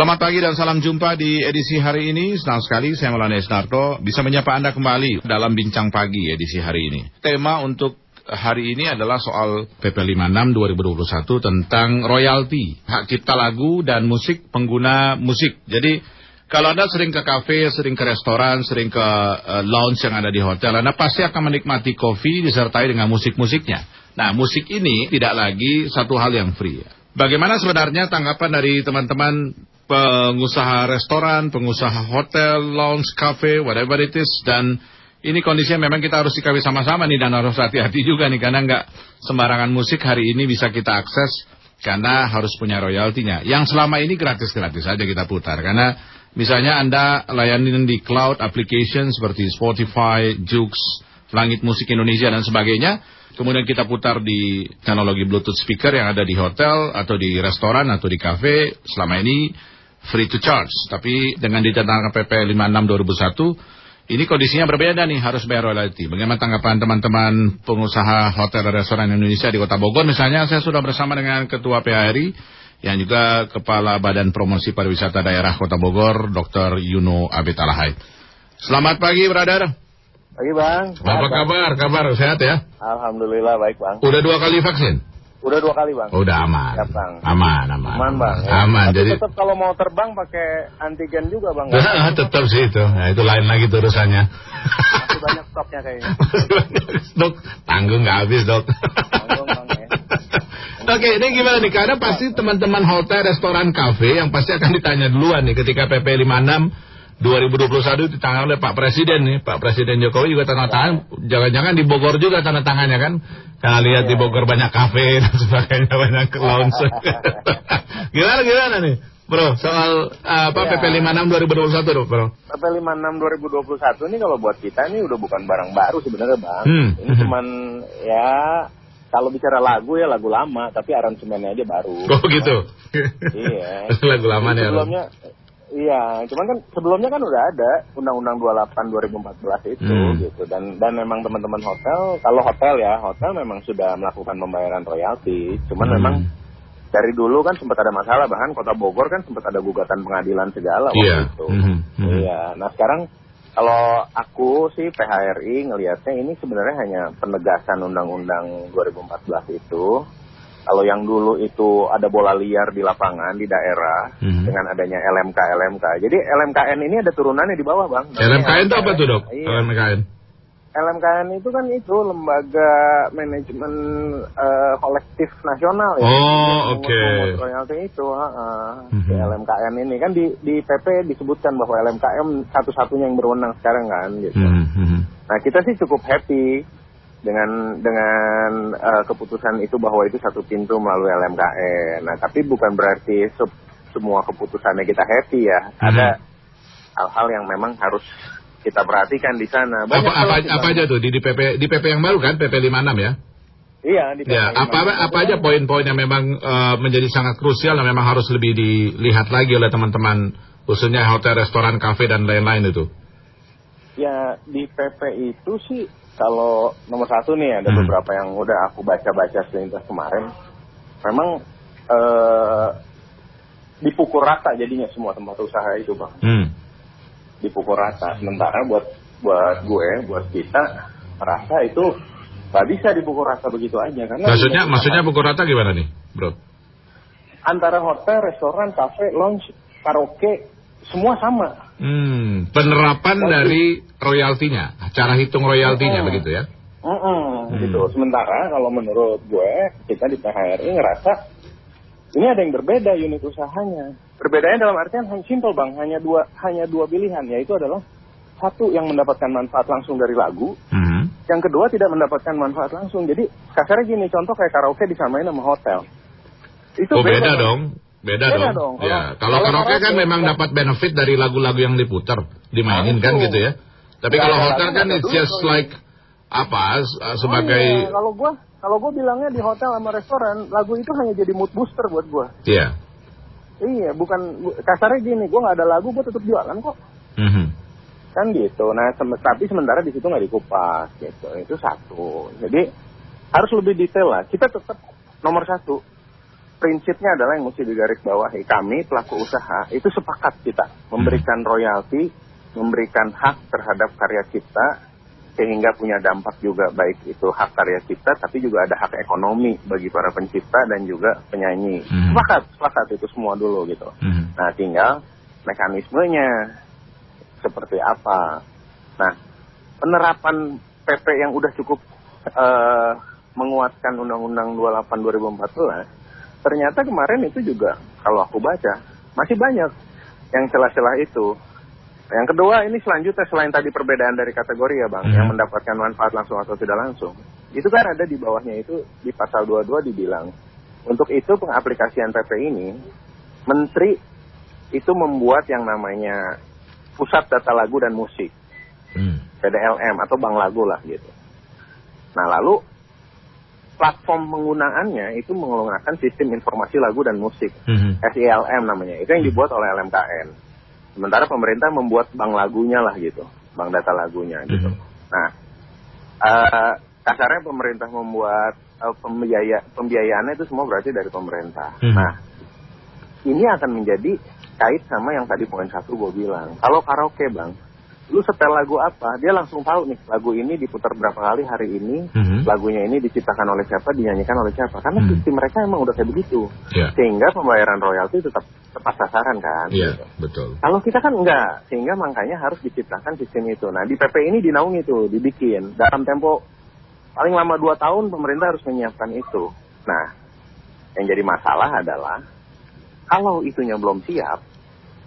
Selamat pagi dan salam jumpa di edisi hari ini. Senang sekali saya Maulana Esnarto bisa menyapa Anda kembali dalam Bincang Pagi edisi hari ini. Tema untuk hari ini adalah soal PP 56 2021 tentang royalti, hak cipta lagu dan musik pengguna musik. Jadi kalau Anda sering ke kafe, sering ke restoran, sering ke uh, lounge yang ada di hotel, Anda pasti akan menikmati kopi disertai dengan musik-musiknya. Nah, musik ini tidak lagi satu hal yang free. Bagaimana sebenarnya tanggapan dari teman-teman pengusaha restoran, pengusaha hotel, lounge, cafe, whatever it is, dan ini kondisinya memang kita harus sikapi sama-sama nih dan harus hati-hati juga nih karena nggak sembarangan musik hari ini bisa kita akses karena harus punya royaltinya. Yang selama ini gratis-gratis saja kita putar karena misalnya Anda layanin di cloud application seperti Spotify, Joox, Langit Musik Indonesia dan sebagainya. Kemudian kita putar di teknologi Bluetooth speaker yang ada di hotel atau di restoran atau di cafe. Selama ini free to charge. Tapi dengan ditetapkan PP 56 2001, ini kondisinya berbeda nih, harus bayar royalti. Bagaimana tanggapan teman-teman pengusaha hotel dan restoran Indonesia di Kota Bogor? Misalnya saya sudah bersama dengan Ketua PHRI, yang juga Kepala Badan Promosi Pariwisata Daerah Kota Bogor, Dr. Yuno Abid Alahai. Selamat pagi, brother. Pagi, Bang. Apa kabar? Kabar sehat ya? Alhamdulillah, baik, Bang. Udah dua kali vaksin? Udah dua kali bang. Udah aman. Siap, bang. Aman, aman. Aman bang. Ya. Aman. Tapi jadi tetap kalau mau terbang pakai antigen juga bang. Nah, tetap sih itu. Nah, itu lain lagi urusannya. Masih banyak stoknya kayaknya. dok, tanggung nggak habis dok. Tanggung bang ya. Oke, ini gimana nih? Karena pasti teman-teman hotel, restoran, kafe yang pasti akan ditanya duluan nih ketika PP 56 2021 ditangani oleh Pak Presiden nih. Pak Presiden Jokowi juga tanda tangan. Jangan-jangan di Bogor juga tanda tangannya kan? Karena lihat di Bogor banyak kafe dan sebagainya, banyak lounge. gimana gimana nih? Bro, soal uh, apa PP 56 2021 bro? PP 56 2021 ini kalau buat kita ini udah bukan barang baru sebenarnya bang. Hmm. Ini cuman ya kalau bicara lagu ya lagu lama, tapi aransemennya aja baru. Oh gitu. iya. lagu lama nih. Sebelumnya, Iya, cuman kan sebelumnya kan udah ada Undang-Undang 28 2014 itu Hmm. gitu dan dan memang teman-teman hotel kalau hotel ya hotel memang sudah melakukan pembayaran royalti. Cuman Hmm. memang dari dulu kan sempat ada masalah bahkan Kota Bogor kan sempat ada gugatan pengadilan segala waktu Iya. itu. Mhm, mhm. Iya. Nah sekarang kalau aku sih PHRI ngelihatnya ini sebenarnya hanya penegasan Undang-Undang 2014 itu. Kalau yang dulu itu ada bola liar di lapangan di daerah Mhm. dengan adanya LMK LMK. Jadi LMKN ini ada turunannya di bawah bang. Namanya LMKN itu apa tuh dok? Iya. LMKN. LMKN itu kan itu lembaga manajemen eh, kolektif nasional ya. Oh, oke. mengukur royalti itu. Mhm. Si LMKN ini kan di di PP disebutkan bahwa LMKM satu-satunya yang berwenang sekarang kan gitu. Mhm, mhm. Nah kita sih cukup happy dengan dengan eh, keputusan itu bahwa itu satu pintu melalui LMKN. Nah tapi bukan berarti se- semua keputusannya kita happy ya. Ada hal-hal yang memang harus kita perhatikan di sana. Apa, Banyak apa, apa aja tuh di, di PP di PP yang baru kan PP 56 ya? Iya di Ya, PP apa lima. apa aja poin-poin yang memang eh, menjadi sangat krusial dan memang harus lebih dilihat lagi oleh teman-teman khususnya hotel, restoran, kafe dan lain-lain itu. Ya di PP itu sih kalau nomor satu nih ada Hmm. beberapa yang udah aku baca-baca selintas kemarin. Memang eh, dipukul rata jadinya semua tempat usaha itu bang. Hmm. Dipukul rata. Sementara buat buat gue, buat kita merasa itu nggak bisa dipukul rata begitu aja karena Maksudnya maksudnya pukul rata gimana nih, Bro? antara hotel, restoran, kafe, lounge, karaoke semua sama. Hmm, penerapan dari royaltinya, cara hitung royaltinya Oh. begitu ya? Mm-mm, Hmm. gitu. Sementara kalau menurut gue, kita di PHRI ngerasa ini ada yang berbeda unit usahanya. Berbedanya dalam artian hanya simple bang, hanya dua hanya dua pilihan, yaitu adalah satu yang mendapatkan manfaat langsung dari lagu, Hmm. yang kedua tidak mendapatkan manfaat langsung. Jadi kasarnya gini, contoh kayak karaoke disamain sama hotel. Itu Oh beda Bang. dong, beda, Beda dong. dong. Ya, Kalau- kalau karaoke kan memang ya. dapat benefit dari lagu-lagu yang diputar, dimainin kan Langsung. gitu ya. Tapi Nggak kalau ada hotel lagu, kan it's just loh. like apa s- Oh sebagai iya, kalau gue kalau gue bilangnya di hotel sama restoran, lagu itu hanya jadi mood booster buat gue. Iya. Iya, bukan bu- kasarnya gini, gue nggak ada lagu, gue tetap jualan kok. Mhm. kan gitu. Nah, sem- tapi sementara di situ nggak dikupas gitu. Itu satu. Jadi harus lebih detail lah. Kita tetap nomor satu prinsipnya adalah yang mesti digaris bawahi. Kami pelaku usaha itu sepakat kita memberikan royalti, memberikan hak terhadap karya cipta sehingga punya dampak juga baik itu hak karya cipta tapi juga ada hak ekonomi bagi para pencipta dan juga penyanyi. Hmm. Sepakat, sepakat itu semua dulu gitu. Mhm. Nah, tinggal mekanismenya seperti apa. Nah, penerapan PP yang udah cukup eh, menguatkan Undang-Undang 28 2014, ternyata kemarin itu juga kalau aku baca masih banyak yang celah-celah itu. Yang kedua ini selanjutnya selain tadi perbedaan dari kategori ya bang, Hmm. yang mendapatkan manfaat langsung atau tidak langsung, itu kan ada di bawahnya itu di pasal 22 dibilang untuk itu pengaplikasian PP ini, Menteri itu membuat yang namanya Pusat Data Lagu dan Musik, Hmm. PDLM atau Bank Lagu lah gitu. Nah lalu platform penggunaannya itu menggunakan sistem informasi lagu dan musik, Mhm. SILM namanya. Itu yang dibuat oleh LMKN. Sementara pemerintah membuat bank lagunya lah gitu, bank data lagunya gitu. Mhm. Nah, eh, kasarnya pemerintah membuat eh, pembiaya pembiayaannya itu semua berarti dari pemerintah. Mhm. Nah, ini akan menjadi kait sama yang tadi poin satu gue bilang. Kalau karaoke bang, lu setel lagu apa, dia langsung tahu nih lagu ini diputar berapa kali hari ini, Mhm. lagunya ini diciptakan oleh siapa, dinyanyikan oleh siapa. Karena Hmm. sistem mereka emang udah kayak begitu. Ya. Sehingga pembayaran royalti tetap tepat sasaran kan. Iya, gitu. betul. Kalau kita kan enggak, sehingga makanya harus diciptakan sistem itu. Nah di PP ini dinaungi tuh, dibikin dalam tempo paling lama dua tahun pemerintah harus menyiapkan itu. Nah, yang jadi masalah adalah kalau itunya belum siap,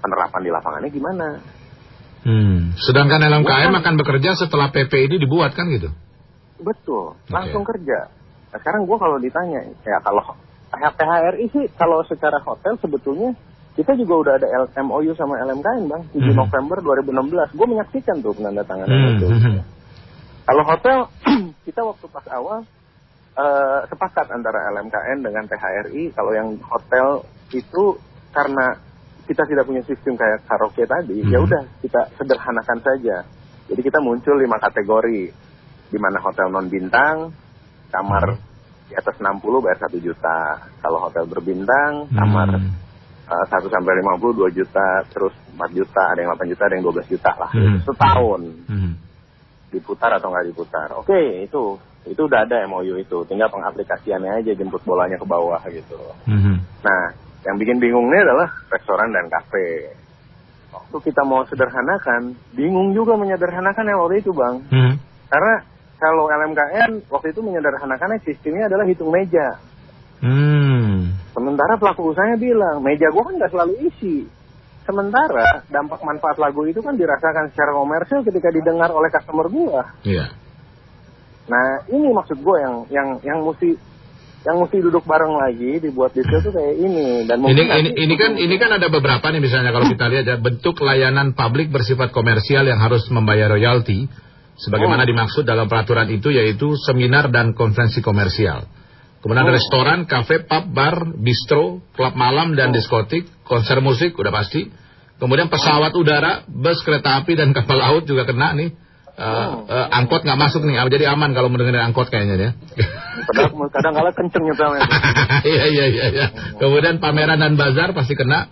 penerapan di lapangannya gimana? Hmm. Sedangkan LMKM Bukan. akan bekerja setelah PP ini dibuat kan gitu? Betul, langsung kerja. Nah, sekarang gua kalau ditanya, ya kalau PHRI sih kalau secara hotel sebetulnya kita juga udah ada L- MOU sama LMKN bang 7 Mhm. November 2016. Gue menyaksikan tuh penandatanganan Hmm. itu. Mhm. Kalau hotel kita waktu pas awal eh, sepakat antara LMKN dengan PHRI kalau yang hotel itu karena kita tidak punya sistem kayak karaoke tadi, Mhm. ya udah kita sederhanakan saja. Jadi kita muncul lima kategori, di mana hotel non bintang, kamar di atas 60 bayar 1 juta. Kalau hotel berbintang, kamar Hmm. eh, 1 sampai 50 2 juta, terus 4 juta, ada yang 8 juta, ada yang 12 juta lah. Mhm. Setahun Mhm. diputar atau nggak diputar. Oke, itu itu udah ada MOU itu, tinggal pengaplikasiannya aja jemput bolanya ke bawah gitu. Mhm. Nah, yang bikin bingungnya adalah restoran dan kafe. Waktu kita mau sederhanakan, bingung juga menyederhanakan yang waktu itu bang. Mhm. Karena kalau LMKN waktu itu menyederhanakannya sistemnya adalah hitung meja. Hmm. Sementara pelaku usahanya bilang, meja gua kan nggak selalu isi. Sementara dampak manfaat lagu itu kan dirasakan secara komersil ketika didengar oleh customer gua. Iya. Nah, ini maksud gue yang yang yang mesti yang mesti duduk bareng lagi dibuat detail tuh kayak ini dan Ini, ini, ini kan ini kan ada beberapa nih misalnya kalau kita lihat ya bentuk layanan publik bersifat komersial yang harus membayar royalti sebagaimana Oh. dimaksud dalam peraturan itu yaitu seminar dan konferensi komersial. Kemudian Oh. restoran, kafe, pub, bar, bistro, klub malam dan Oh. diskotik, konser musik udah pasti. Kemudian pesawat udara, bus, kereta api dan kapal laut juga kena nih. Oh. eh, angkot nggak masuk nih, jadi aman kalau mendengar angkot kayaknya ya. Padahal kadang kala kenceng nyetelnya. Iya iya iya. iya. Kemudian pameran dan bazar pasti kena.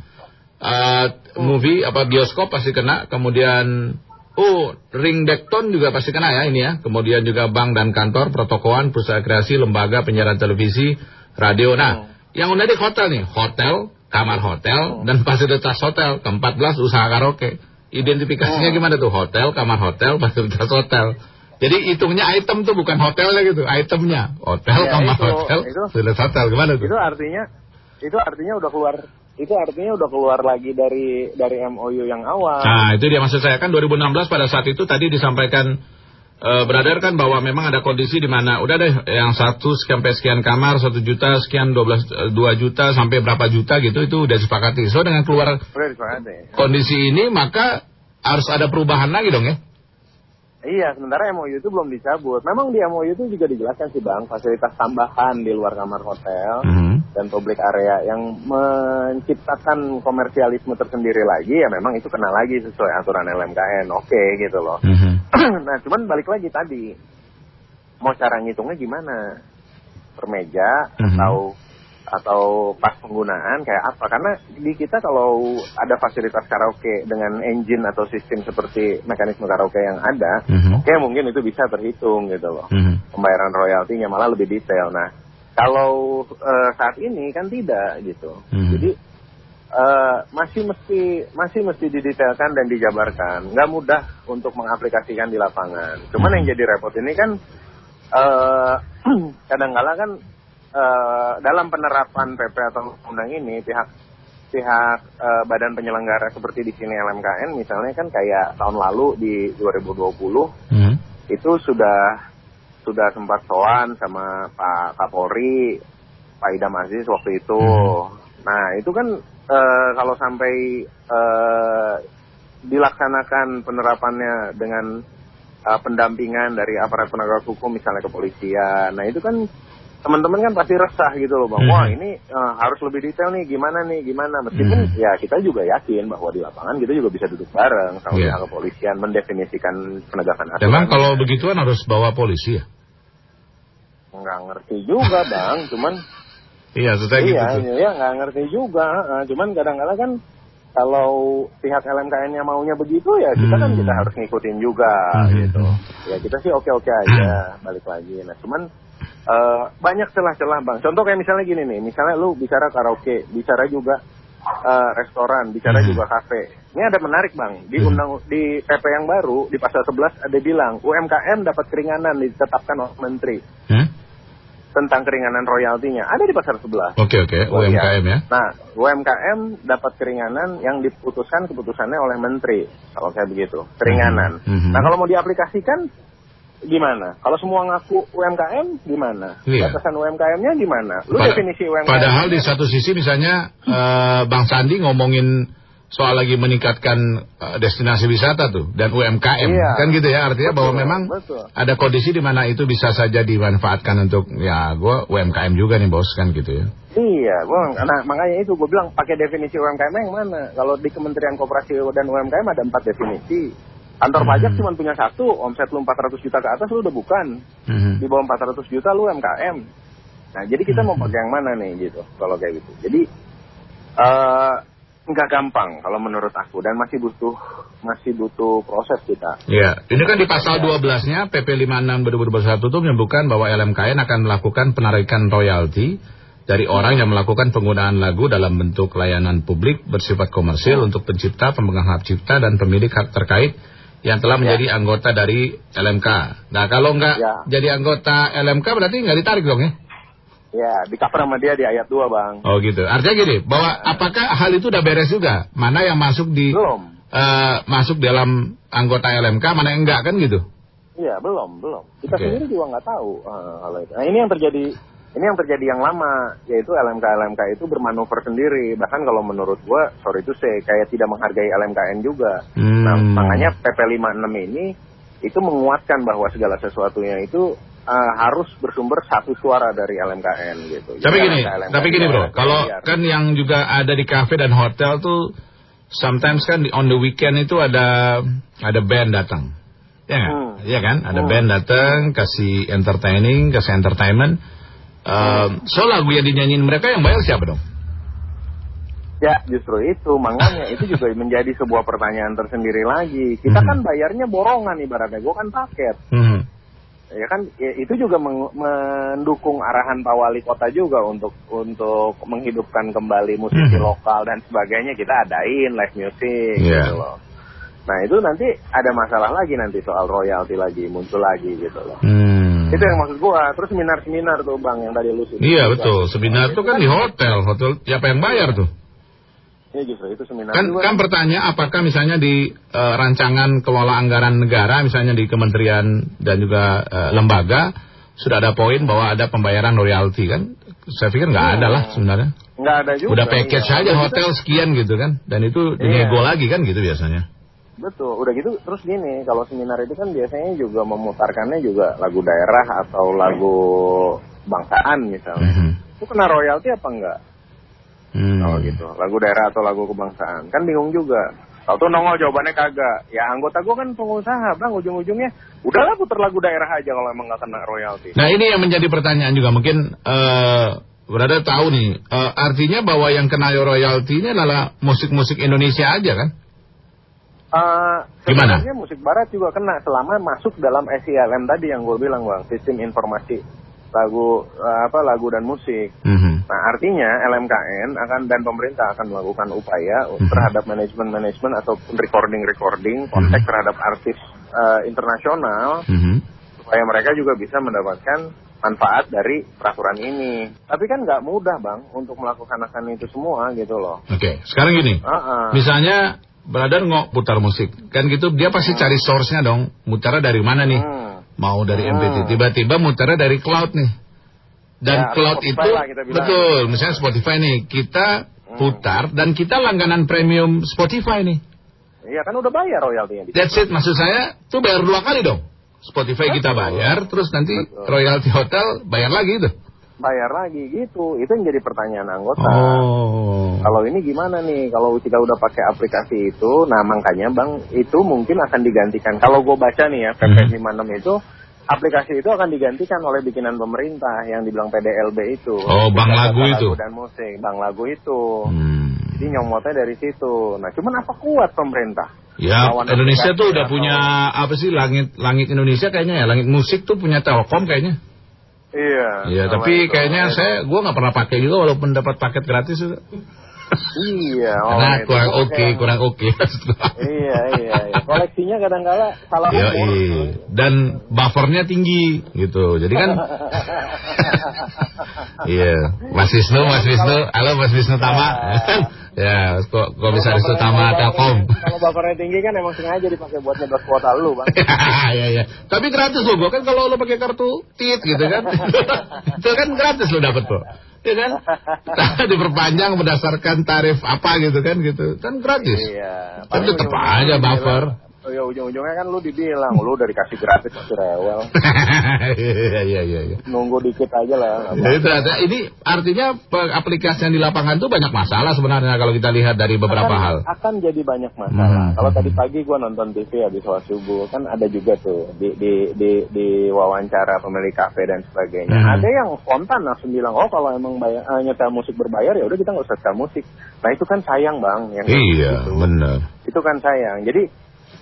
Eh, movie apa bioskop pasti kena. Kemudian oh ring dekton juga pasti kena ya ini ya. Kemudian juga bank dan kantor, protokolan, perusahaan kreasi, lembaga penyiaran televisi, radio. Nah, yang udah di hotel nih, hotel, kamar hotel dan fasilitas hotel. Ke-14 usaha karaoke. Identifikasinya gimana tuh? Hotel, kamar hotel, fasilitas hotel. Jadi hitungnya item tuh bukan hotelnya gitu, itemnya. Hotel, Ya, kamar itu, hotel, itu. fasilitas hotel. Gimana tuh? itu artinya itu artinya udah keluar itu artinya udah keluar lagi dari dari MOU yang awal. Nah, itu dia maksud saya kan 2016 pada saat itu tadi disampaikan eh beradar kan bahwa memang ada kondisi di mana udah deh yang satu sampai sekian kamar satu juta sekian 12 eh, 2 juta sampai berapa juta gitu itu udah disepakati. So dengan keluar kondisi ini maka harus ada perubahan lagi dong ya. Iya, sementara MOU itu belum dicabut. Memang di MOU itu juga dijelaskan sih Bang, fasilitas tambahan di luar kamar hotel Mhm. dan public area yang menciptakan komersialisme tersendiri lagi ya memang itu kena lagi sesuai aturan LMKN. Oke gitu loh. Mhm. nah, cuman balik lagi tadi mau cara ngitungnya gimana? Per meja Mhm. atau atau pas penggunaan kayak apa karena di kita kalau ada fasilitas karaoke dengan engine atau sistem seperti mekanisme karaoke yang ada Mhm. oke mungkin itu bisa terhitung gitu loh Mhm. pembayaran royaltinya malah lebih detail nah kalau eh, saat ini kan tidak gitu Mhm. jadi eh, masih mesti masih mesti didetailkan dan dijabarkan nggak mudah untuk mengaplikasikan di lapangan cuman yang jadi repot ini kan eh kadang-kala kan eh, dalam penerapan PP atau undang ini pihak pihak eh, badan penyelenggara seperti di sini LMKN misalnya kan kayak tahun lalu di 2020 Mhm. itu sudah sudah sempat soan sama Pak Kapolri, Pak Idam Aziz waktu itu. Hmm. Nah itu kan eh, kalau sampai eh, dilaksanakan penerapannya dengan eh, pendampingan dari aparat penegak hukum misalnya kepolisian. Nah itu kan teman-teman kan pasti resah gitu loh bang. Hmm. Wah ini eh, harus lebih detail nih gimana nih gimana. Meskipun Hmm. ya kita juga yakin bahwa di lapangan kita juga bisa duduk bareng sama pihak kepolisian mendefinisikan penegakan aturan. Memang kalau begituan harus bawa polisi ya? nggak ngerti juga bang cuman Iya, saya iya gitu. tuh. iya nggak ngerti juga eh, cuman kadang-kadang kan kalau pihak LMKN-nya maunya begitu ya kita kan Hmm. kita harus ngikutin juga Hmm. gitu ya kita sih oke-oke aja balik lagi nah cuman eh, banyak celah-celah bang contoh kayak misalnya gini nih misalnya lu bicara karaoke bicara juga eh, restoran bicara Hmm. juga kafe ini ada menarik bang di Hmm. undang di PP yang baru di pasal 11 ada bilang UMKM dapat keringanan ditetapkan oleh menteri Hmm? Tentang keringanan royaltinya ada di pasal 11. Oke, oke. UMKM ya? Nah, UMKM dapat keringanan yang diputuskan keputusannya oleh menteri. Kalau kayak begitu, keringanan. Mhm. Nah, kalau mau diaplikasikan gimana? Kalau semua ngaku UMKM gimana? Iya. Batasan UMKM-nya gimana? Lu Pada- definisi UMKM. Padahal di satu sisi misalnya eh, Bang Sandi ngomongin soal lagi meningkatkan eh, destinasi wisata tuh dan UMKM Iya. kan gitu ya artinya bahwa Betul, memang betul. ada kondisi di mana itu bisa saja dimanfaatkan untuk ya gua UMKM juga nih bos kan gitu ya. Iya, gua, nah makanya itu gue bilang pakai definisi UMKM yang mana? Kalau di Kementerian Koperasi dan UMKM ada empat definisi. Kantor Hmm. pajak cuma punya satu, omset lu 400 juta ke atas lu udah bukan. Mhm. di bawah 400 juta lu UMKM. Nah, jadi kita mau pakai yang mana nih gitu kalau kayak gitu. Jadi eh nggak gampang kalau menurut aku dan masih butuh masih butuh proses kita. Ya, ini kan di pasal 12-nya PP 56 2021 itu menyebutkan bahwa LMKN akan melakukan penarikan royalti dari orang yang melakukan penggunaan lagu dalam bentuk layanan publik bersifat komersil untuk pencipta, pemegang hak cipta dan pemilik hak terkait yang telah menjadi anggota dari LMK. Nah, kalau nggak Ya. jadi anggota LMK berarti nggak ditarik dong ya? Ya, di cover sama dia di ayat 2, Bang. Oh gitu. Artinya gini, bahwa apakah hal itu udah beres juga? Mana yang masuk di Belum. eh, masuk dalam anggota LMK, mana yang enggak kan gitu? Iya, belum, belum. Kita Oke. sendiri juga nggak tahu eh, hal itu. Nah, ini yang terjadi ini yang terjadi yang lama, yaitu LMK LMK itu bermanuver sendiri. Bahkan kalau menurut gua, sorry itu saya kayak tidak menghargai LMKN juga. Hmm. Nah, makanya PP 56 ini itu menguatkan bahwa segala sesuatunya itu eh, harus bersumber satu suara dari LMKN gitu. Tapi Jadi gini, LMK, LMK tapi gini bro, kalau biar- kan yang juga ada di cafe dan hotel tuh, sometimes kan di on the weekend itu ada ada band datang, ya nggak? Hmm. Iya kan? Ada Hmm. band datang, kasih entertaining, kasih entertainment. Um, so lagu yang dinyanyiin mereka yang bayar siapa dong? Ya justru itu makanya itu juga menjadi sebuah pertanyaan tersendiri lagi. Kita Mhm. kan bayarnya borongan ibaratnya, gue kan paket. Hmm. Ya kan ya, itu juga mendukung arahan Pak Wali Kota juga untuk untuk menghidupkan kembali musisi Mhm. lokal dan sebagainya kita adain live music Iya. gitu loh. Nah itu nanti ada masalah lagi nanti soal royalti lagi muncul lagi gitu loh. Hmm. Itu yang maksud gua. Terus seminar-seminar tuh bang yang tadi lu Iya betul, seminar itu kan di hotel, hotel siapa yang bayar tuh? Iya justru itu seminar Kan juga. kan pertanyaan apakah misalnya di eh, rancangan kelola anggaran negara misalnya di kementerian dan juga eh, lembaga sudah ada poin bahwa ada pembayaran royalti kan? Saya pikir nggak ada lah sebenarnya. Nggak ada juga. Udah package iya. saja Udah hotel sekian gitu kan dan itu Iya. dinego lagi kan gitu biasanya. Betul, udah gitu terus gini, kalau seminar itu kan biasanya juga memutarkannya juga lagu daerah atau lagu bangsaan misalnya. Mhm. Itu kena royalti apa enggak? Hmm. Kalau gitu, lagu daerah atau lagu kebangsaan. Kan bingung juga. Kalau tuh nongol jawabannya kagak. Ya anggota gue kan pengusaha, bang. Ujung-ujungnya, udahlah puter lagu daerah aja kalau emang nggak kena royalti. Nah ini yang menjadi pertanyaan juga mungkin eh berada tahu nih, uh, artinya bahwa yang kena royalti ini adalah musik-musik Indonesia aja kan? Uh, Gimana? Sebenarnya musik barat juga kena selama masuk dalam SILM tadi yang gue bilang bang, sistem informasi lagu uh, apa lagu dan musik. Mm-hmm. Nah artinya LMKN akan dan pemerintah akan melakukan upaya mm-hmm. terhadap manajemen-manajemen atau recording-recording kontak mm-hmm. terhadap artis uh, internasional mm-hmm. supaya mereka juga bisa mendapatkan manfaat dari peraturan ini. Tapi kan nggak mudah bang untuk melakukan akan itu semua gitu loh. Oke, okay. sekarang gini, uh-uh. misalnya Brother ngok putar musik kan gitu dia pasti cari source-nya dong mutarnya dari mana nih Hmm. Mau dari Hmm. MPT tiba-tiba mutarnya dari cloud nih dan Ya, cloud itu kita betul misalnya Spotify nih kita Hmm. putar dan kita langganan premium Spotify nih Iya kan udah bayar royaltinya. that's it maksud saya tuh bayar dua kali dong Spotify kita Betul. bayar terus nanti Betul. royalti hotel bayar lagi itu Bayar lagi gitu. Itu yang jadi pertanyaan anggota. oh Kalau ini gimana nih? Kalau kita udah pakai aplikasi itu, nah makanya bang itu mungkin akan digantikan. Kalau gue baca nih ya PP 56 itu aplikasi itu akan digantikan oleh bikinan pemerintah yang dibilang PDLB itu. Oh, Bang Lagu itu. dan musik, bang lagu itu. Hmm. Jadi nyomotnya dari situ. Nah cuman apa kuat pemerintah? Ya, Lawan Indonesia tuh udah atau- punya apa sih langit langit Indonesia kayaknya ya langit musik tuh punya Telkom kayaknya. Iya. Iya, tapi itu. kayaknya saya gua nggak pernah pakai juga walaupun dapat paket gratis. juga. Iya. oh, Karena itu kurang oke, kayak- kurang oke. Iya iya. iya. Koleksinya kadang-kala salah Iya, umur. iya. Dan buffernya tinggi gitu. Jadi kan Iya, Mas Wisnu, Mas Wisnu, halo Mas Wisnu Tama. ya, kok kok bisa Wisnu Tama Telkom. Kalau bapernya tinggi kan emang sengaja dipakai buat nyedot kuota lu bang. Iya iya. Tapi gratis loh, kan kalau lo pakai kartu tit gitu kan. itu kan gratis lo dapet kok. Iya kan? Diperpanjang berdasarkan tarif apa gitu kan gitu. Kan gratis. Iya. Kan tetep ujung-ujungnya aja buffer. Oh ya ujung-ujungnya kan lu dibilang lu udah dikasih gratis masih rewel. Iya iya iya iya. Nunggu dikit aja lah. Ya, itu ada. Ini artinya aplikasi yang di lapangan tuh banyak masalah sebenarnya kalau kita lihat dari beberapa akan, hal. akan jadi banyak masalah. Hmm. Kalau tadi pagi gua nonton TV habis sholat subuh kan ada juga tuh di di di, di wawancara pemilik kafe dan sebagainya. Hmm. Ada yang spontan langsung bilang oh kalau emang bayar, eh, nyetel musik berbayar ya udah kita nggak usah setel musik. Nah itu kan sayang bang. Yang Iya, gitu. benar. Itu kan sayang. Jadi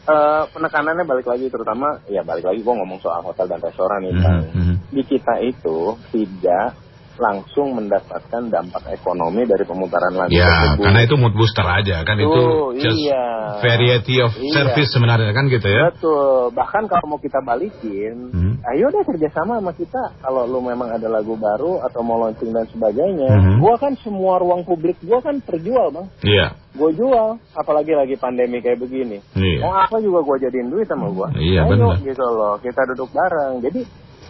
eh, penekanannya balik lagi terutama ya balik lagi gua ngomong soal hotel dan restoran nih. Mhm, mhm. Di kita itu tidak langsung mendapatkan dampak ekonomi dari pemutaran lagu Ya, tersebut. karena itu mood booster aja kan itu just iya. variety of Iya. service sebenarnya kan gitu ya. Betul. Bahkan kalau mau kita balikin, Hmm. ayo deh kerjasama sama kita. Kalau lu memang ada lagu baru atau mau launching dan sebagainya, Mhm. gua kan semua ruang publik gua kan terjual bang. Iya. Gue jual, apalagi lagi pandemi kayak begini. Iya. Mau apa juga gue jadiin duit sama gue. Iya, Ayo benar. gitu loh, kita duduk bareng. Jadi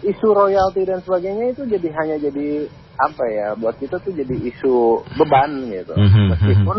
isu royalti dan sebagainya itu jadi hanya jadi apa ya? Buat kita tuh jadi isu beban gitu. Mhm, Meskipun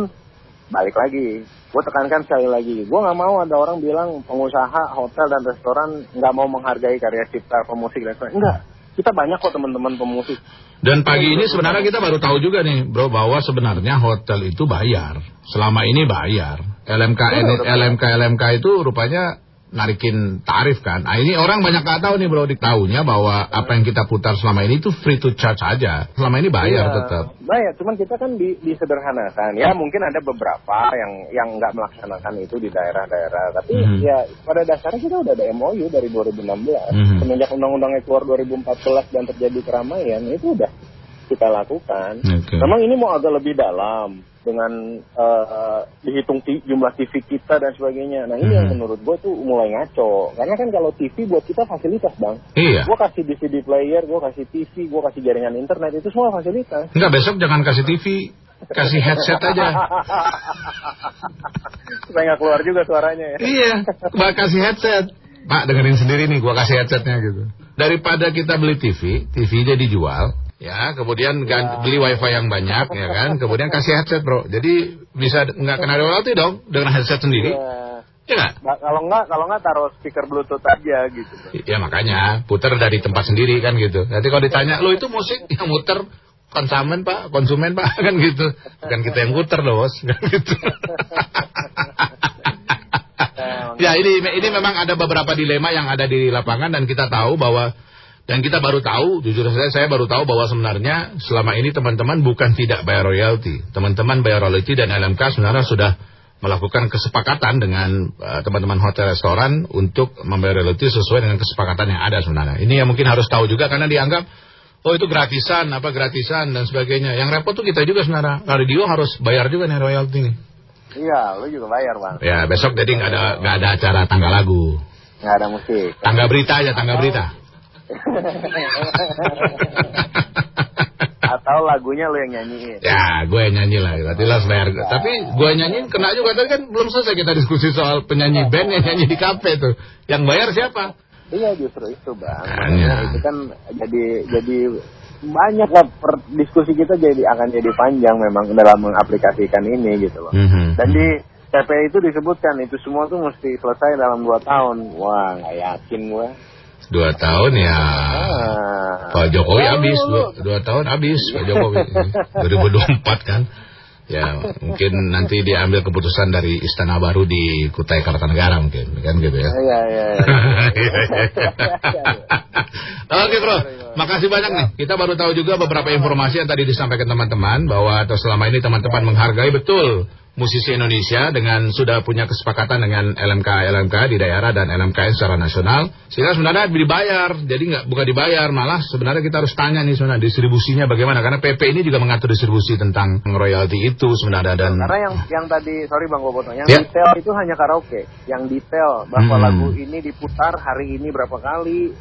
balik lagi, gue tekankan sekali lagi, gue nggak mau ada orang bilang pengusaha hotel dan restoran nggak mau menghargai karya cipta pemusik dan sebagainya. Enggak, kita banyak kok teman-teman pemusik. Dan pagi ini sebenarnya kita baru tahu juga nih, bro, bahwa sebenarnya hotel itu bayar. Selama ini bayar. LMK. LMK LMK itu rupanya narikin tarif kan. Nah, ini orang banyak nggak tahu nih, bro, diketahunya bahwa apa yang kita putar selama ini itu free to charge aja. Selama ini bayar Iya, tetap. Bayar, cuman kita kan di, disederhanakan. Ya mungkin ada beberapa yang yang nggak melaksanakan itu di daerah-daerah. Tapi Mhm. ya pada dasarnya kita udah ada MOU dari 2016. Mhm. Semenjak undang-undangnya keluar 2014 dan terjadi keramaian, itu udah kita lakukan. Oke. Memang ini mau agak lebih dalam dengan eh, dihitung jumlah TV kita dan sebagainya. Nah ini yang Mhm. menurut gue tuh mulai ngaco. Karena kan kalau TV buat kita fasilitas bang. Iya. Gue kasih DVD player, gue kasih TV, gue kasih jaringan internet, itu semua fasilitas. Enggak, besok jangan kasih TV. Kasih headset aja. Supaya nggak keluar juga suaranya ya. Iya, gua kasih headset. Pak dengerin sendiri nih, gua kasih headsetnya gitu. Daripada kita beli TV, TV jadi dijual, ya, kemudian gan- beli wifi yang banyak, ya kan, kemudian kasih headset bro. Jadi bisa nggak kena royalti dong dengan headset sendiri, Iya. ya nggak? Nggak- kalau nggak kalau nggak taruh speaker bluetooth aja gitu. Ya makanya puter dari tempat sendiri kan gitu. Nanti kalau ditanya, lo itu musik yang muter konsumen pak, konsumen pak kan gitu. Bukan kita yang puter loh bos, kan gitu. Ya ini ini memang ada beberapa dilema yang ada di lapangan dan kita tahu bahwa yang kita baru tahu, jujur saja saya baru tahu bahwa sebenarnya selama ini teman-teman bukan tidak bayar royalti. Teman-teman bayar royalti dan LMK sebenarnya sudah melakukan kesepakatan dengan uh, teman-teman hotel restoran untuk membayar royalti sesuai dengan kesepakatan yang ada sebenarnya. Ini yang mungkin harus tahu juga karena dianggap oh itu gratisan, apa gratisan dan sebagainya. Yang repot tuh kita juga sebenarnya. Radio harus bayar juga nih royalti nih. Iya, lu juga bayar bang. Ya besok jadi nggak ada nggak ada acara tangga lagu. Nggak ada musik. Tangga berita aja, tangga berita. Atau lagunya lu yang nyanyiin. Ya, gue yang nyanyi lah. Berarti lah bayar. Tapi gue nyanyiin kena juga. Tadi kan belum selesai kita diskusi soal penyanyi band yang nyanyi di kafe tuh. Yang bayar siapa? Iya justru itu bang. Makanya. Itu kan jadi jadi banyak lah per, diskusi kita jadi akan jadi panjang memang dalam mengaplikasikan ini gitu loh. Mhm. Dan di TP itu disebutkan itu semua tuh mesti selesai dalam dua tahun. Wah nggak yakin gue. Dua tahun ya. Ah. Pak Jokowi habis dua, dua tahun habis Pak Jokowi 2024 kan ya mungkin nanti diambil keputusan dari Istana Baru di Kutai Kartanegara mungkin kan gitu ya Iya iya. iya. Oke bro, makasih banyak nih. Kita baru tahu juga beberapa informasi yang tadi disampaikan teman-teman bahwa atau selama ini teman-teman menghargai betul musisi Indonesia dengan sudah punya kesepakatan dengan LMK LMK di daerah dan LMKN secara nasional sehingga sebenarnya dibayar jadi nggak bukan dibayar malah sebenarnya kita harus tanya nih sebenarnya distribusinya bagaimana karena PP ini juga mengatur distribusi tentang royalti itu sebenarnya dan Karena yang yang tadi sorry bang potong, yang Ya. detail itu hanya karaoke. Yang detail bahwa Hmm. lagu ini diputar hari ini berapa kali,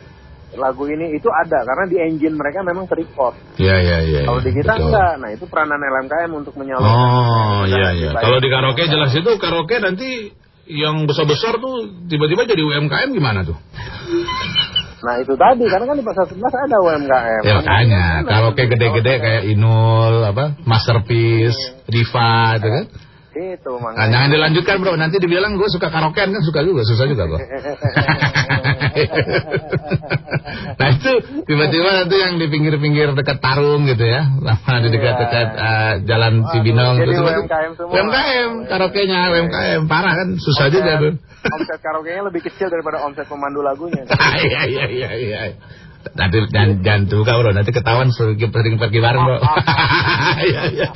lagu ini itu ada karena di engine mereka memang terrecord. ya ya ya Kalau di kita betul. enggak. Nah itu peranan LMKM untuk menyalurkan. Oh iya iya. Kalau di karaoke jelas itu karaoke nanti yang besar-besar tuh tiba-tiba jadi UMKM gimana tuh? Nah itu tadi karena kan di pasar 11 ada UMKM. Ya makanya Kan karaoke ada gede-gede kayak Inul apa Masterpiece, Diva itu kan. Itu Nah, makanya. jangan dilanjutkan bro, nanti dibilang gue suka karaokean kan suka juga, susah juga gue. nah itu tiba-tiba nanti yang di pinggir-pinggir dekat Tarung gitu ya, sama di dekat-dekat eh, Jalan Waduh, Cibinong jadi gitu. UMKM semua. UMKM, karaoke-nya UMKM, parah kan, susah juga tuh. Omset karaoke-nya lebih kecil daripada omset pemandu lagunya. Iya iya iya iya. Nanti jangan jangan buka bro, nanti ketahuan sering pergi bareng bro. Iya iya.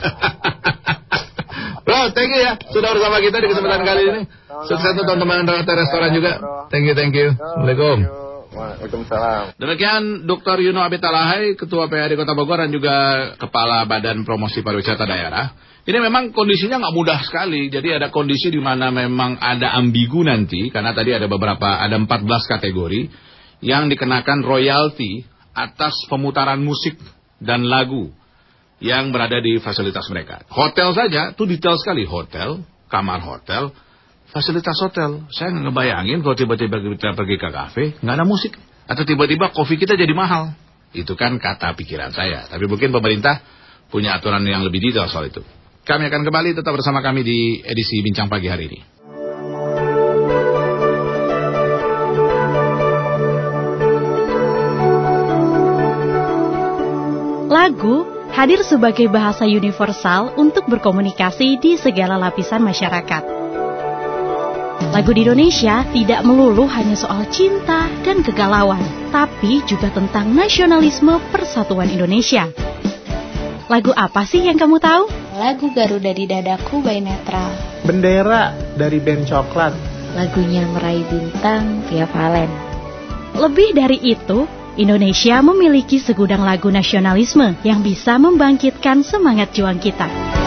Bro, thank you ya sudah bersama kita di kesempatan kali ini. Sukses untuk teman-teman restoran juga. Thank you thank you. Assalamualaikum. Waalaikumsalam. Demikian Dr. Yuno Abitalahai, Ketua PAD Kota Bogor dan juga Kepala Badan Promosi Pariwisata Daerah. Ini memang kondisinya nggak mudah sekali. Jadi ada kondisi di mana memang ada ambigu nanti, karena tadi ada beberapa, ada 14 kategori yang dikenakan royalti atas pemutaran musik dan lagu yang berada di fasilitas mereka. Hotel saja, tuh detail sekali. Hotel, kamar hotel, fasilitas hotel. Saya nggak ngebayangin kalau tiba-tiba kita pergi ke kafe, nggak ada musik. Atau tiba-tiba kopi kita jadi mahal. Itu kan kata pikiran saya. Tapi mungkin pemerintah punya aturan yang lebih detail soal itu. Kami akan kembali tetap bersama kami di edisi Bincang Pagi hari ini. Lagu hadir sebagai bahasa universal untuk berkomunikasi di segala lapisan masyarakat. Lagu di Indonesia tidak melulu hanya soal cinta dan kegalauan, tapi juga tentang nasionalisme persatuan Indonesia. Lagu apa sih yang kamu tahu? Lagu Garuda di Dadaku by Netral. Bendera dari band coklat. Lagunya Meraih Bintang via Valen. Lebih dari itu, Indonesia memiliki segudang lagu nasionalisme yang bisa membangkitkan semangat juang kita.